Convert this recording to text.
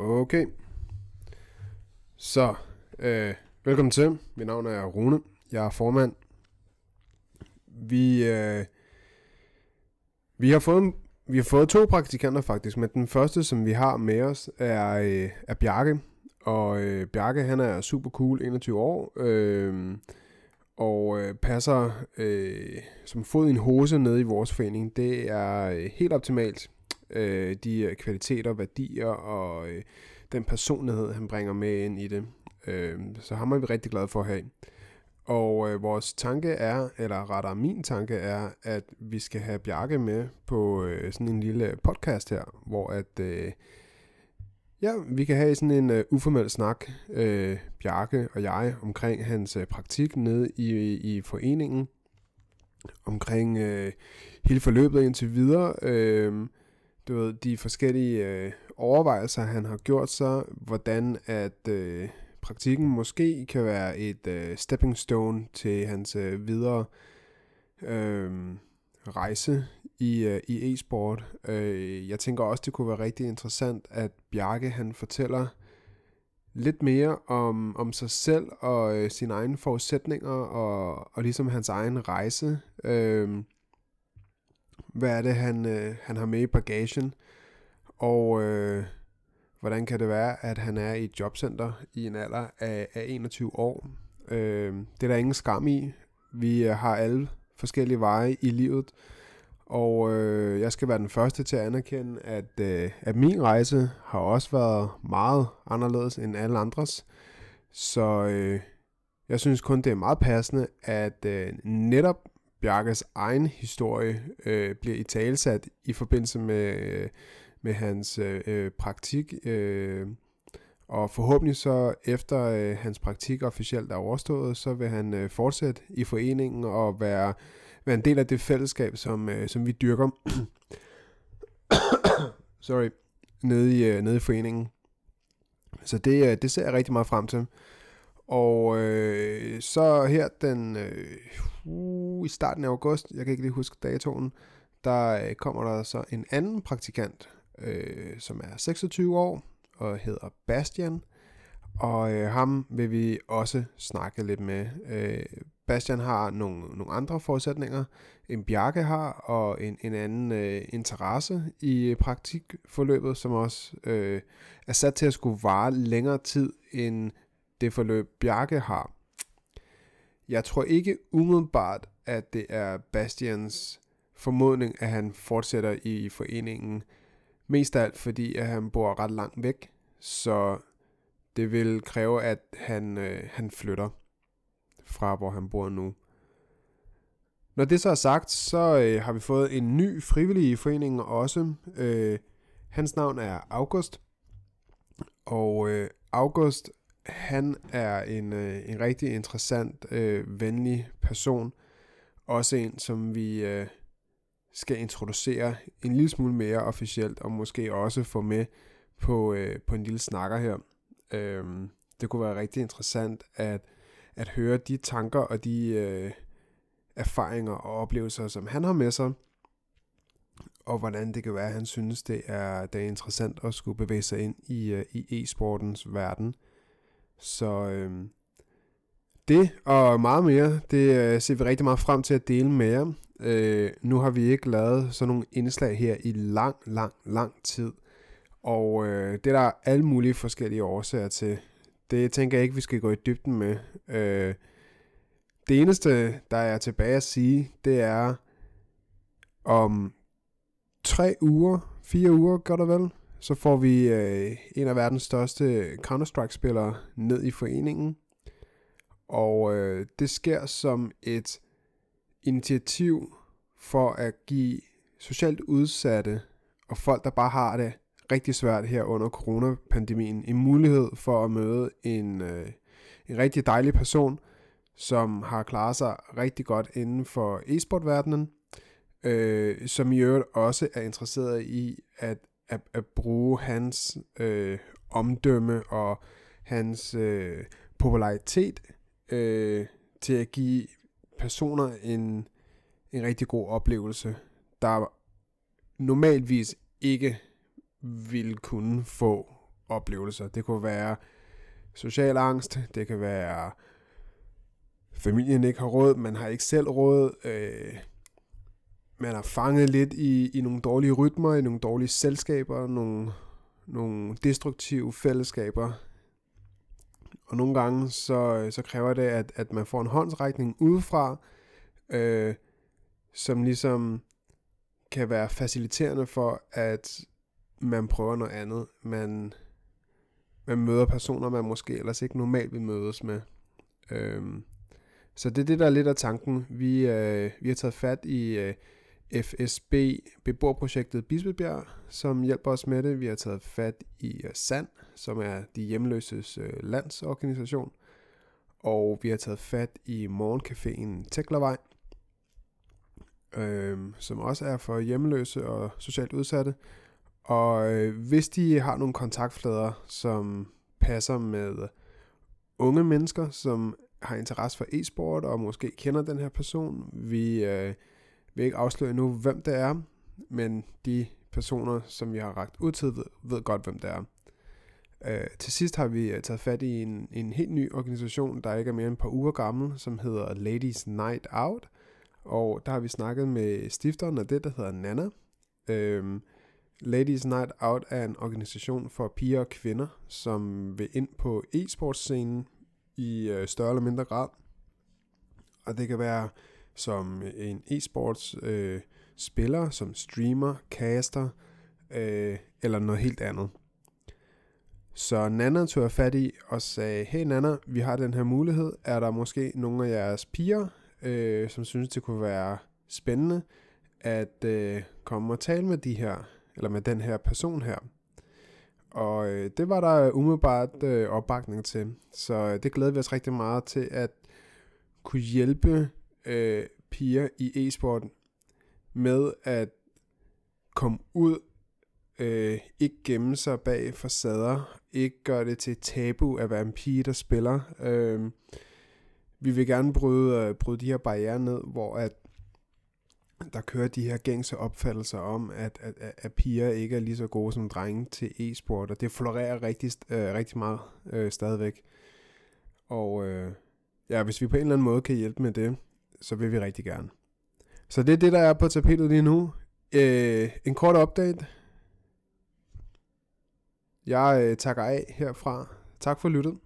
Okay. Så, øh, velkommen til. Mit navn er Rune. Jeg er formand. Vi, øh, vi, har fået, vi har fået to praktikanter faktisk, men den første, som vi har med os, er, øh, er Bjarke. Og øh, Bjarke, han er super cool, 21 år, øh, og øh, passer øh, som fod i en hose nede i vores forening. Det er øh, helt optimalt øh, de øh, kvaliteter, værdier og øh, den personlighed, han bringer med ind i det. Øh, så ham er vi rigtig glade for at have. Og øh, vores tanke er, eller rettere min tanke er, at vi skal have Bjarke med på øh, sådan en lille podcast her, hvor at øh, ja, vi kan have sådan en øh, uformel snak, øh, Bjarke og jeg, omkring hans øh, praktik nede i, i foreningen, omkring øh, hele forløbet indtil videre. Øh, du ved, de forskellige øh, overvejelser, han har gjort sig, hvordan at øh, praktikken måske kan være et øh, stepping stone til hans øh, videre øh, rejse i, øh, i e-sport. Øh, jeg tænker også, det kunne være rigtig interessant, at Bjarke han fortæller lidt mere om, om sig selv og øh, sine egne forudsætninger og, og ligesom hans egen rejse. Øh, hvad er det, han, øh, han har med i bagagen, og øh, hvordan kan det være, at han er i et jobcenter i en alder af, af 21 år. Øh, det er der ingen skam i. Vi øh, har alle forskellige veje i livet, og øh, jeg skal være den første til at anerkende, at, øh, at min rejse har også været meget anderledes end alle andres. Så øh, jeg synes kun, det er meget passende, at øh, netop Bjarkes egen historie øh, bliver i talsat i forbindelse med, øh, med hans øh, øh, praktik. Øh, og forhåbentlig så efter øh, hans praktik officielt er overstået, så vil han øh, fortsætte i foreningen og være, være en del af det fællesskab, som, øh, som vi dyrker. Sorry. Nede i, øh, nede i foreningen. Så det, øh, det ser jeg rigtig meget frem til. Og øh, så her den øh, uh, i starten af august, jeg kan ikke lige huske datoen, der øh, kommer der så en anden praktikant, øh, som er 26 år og hedder Bastian. Og øh, ham vil vi også snakke lidt med. Øh, Bastian har nogle, nogle andre forudsætninger, end Bjarke har, og en, en anden øh, interesse i øh, praktikforløbet, som også øh, er sat til at skulle vare længere tid, end det forløb Bjarke har. Jeg tror ikke umiddelbart, at det er Bastians formodning, at han fortsætter i foreningen. Mest af alt fordi, at han bor ret langt væk, så det vil kræve, at han, øh, han flytter fra, hvor han bor nu. Når det så er sagt, så øh, har vi fået en ny frivillig i foreningen også. Øh, hans navn er August, og øh, August han er en, øh, en rigtig interessant, øh, venlig person. Også en, som vi øh, skal introducere en lille smule mere officielt, og måske også få med på, øh, på en lille snakker her. Øh, det kunne være rigtig interessant at, at høre de tanker og de øh, erfaringer og oplevelser, som han har med sig, og hvordan det kan være, at han synes, det er, det er interessant at skulle bevæge sig ind i, øh, i e-sportens verden. Så øh, det og meget mere, det øh, ser vi rigtig meget frem til at dele med jer. Øh, nu har vi ikke lavet sådan nogle indslag her i lang, lang, lang tid. Og øh, det er der alle mulige forskellige årsager til. Det tænker jeg ikke, vi skal gå i dybden med. Øh, det eneste, der er tilbage at sige, det er om tre uger, fire uger, gør der vel, så får vi øh, en af verdens største Counter-Strike-spillere ned i foreningen. Og øh, det sker som et initiativ for at give socialt udsatte og folk, der bare har det rigtig svært her under coronapandemien, en mulighed for at møde en, øh, en rigtig dejlig person, som har klaret sig rigtig godt inden for e-sportverdenen, øh, som i øvrigt også er interesseret i at at, at bruge hans øh, omdømme og hans øh, popularitet øh, til at give personer en, en rigtig god oplevelse, der normalvis ikke ville kunne få oplevelser. Det kunne være social angst, det kan være familien ikke har råd, man har ikke selv råd, øh, man er fanget lidt i, i nogle dårlige rytmer, i nogle dårlige selskaber, nogle, nogle destruktive fællesskaber. Og nogle gange så, så kræver det, at, at man får en håndsrækning udefra, øh, som ligesom kan være faciliterende for, at man prøver noget andet. Man, man møder personer, man måske ellers ikke normalt vil mødes med. Øh, så det er det, der er lidt af tanken. Vi, øh, vi har taget fat i øh, FSB beboerprojektet Bispebjerg, som hjælper os med det. Vi har taget fat i SAND, som er de hjemløses øh, landsorganisation. Og vi har taget fat i morgencaféen Teklervej, øh, som også er for hjemløse og socialt udsatte. Og øh, hvis de har nogle kontaktflader, som passer med unge mennesker, som har interesse for e-sport og måske kender den her person, vi øh, vil ikke afsløre nu, hvem det er, men de personer, som vi har ragt ud til, ved, ved godt, hvem det er. Øh, til sidst har vi øh, taget fat i en, en helt ny organisation, der ikke er mere end et par uger gammel, som hedder Ladies Night Out. Og der har vi snakket med stifteren af det, der hedder Nana. Øh, Ladies Night Out er en organisation for piger og kvinder, som vil ind på e-sportscenen i øh, større eller mindre grad. Og det kan være som en e-sports øh, spiller, som streamer, caster øh, eller noget helt andet. Så Nana tog jeg fat i og sagde, hey Nana, vi har den her mulighed. Er der måske nogle af jeres piger, øh, som synes, det kunne være spændende at øh, komme og tale med de her, eller med den her person her? Og øh, det var der umiddelbart øh, opbakning til. Så øh, det glæder vi os rigtig meget til at kunne hjælpe øh, piger i e-sporten med at komme ud, øh, ikke gemme sig bag facader, ikke gøre det til tabu at være en pige, der spiller. Øh, vi vil gerne bryde, øh, bryde de her barriere ned, hvor at der kører de her gængse opfattelser om, at, at, at, at piger ikke er lige så gode som drenge til e-sport, og det florerer rigtig, øh, rigtig meget øh, stadigvæk. Og øh, ja, hvis vi på en eller anden måde kan hjælpe med det, så vil vi rigtig gerne. Så det er det, der er på tapetet lige nu. Øh, en kort update. Jeg øh, takker af herfra. Tak for lyttet.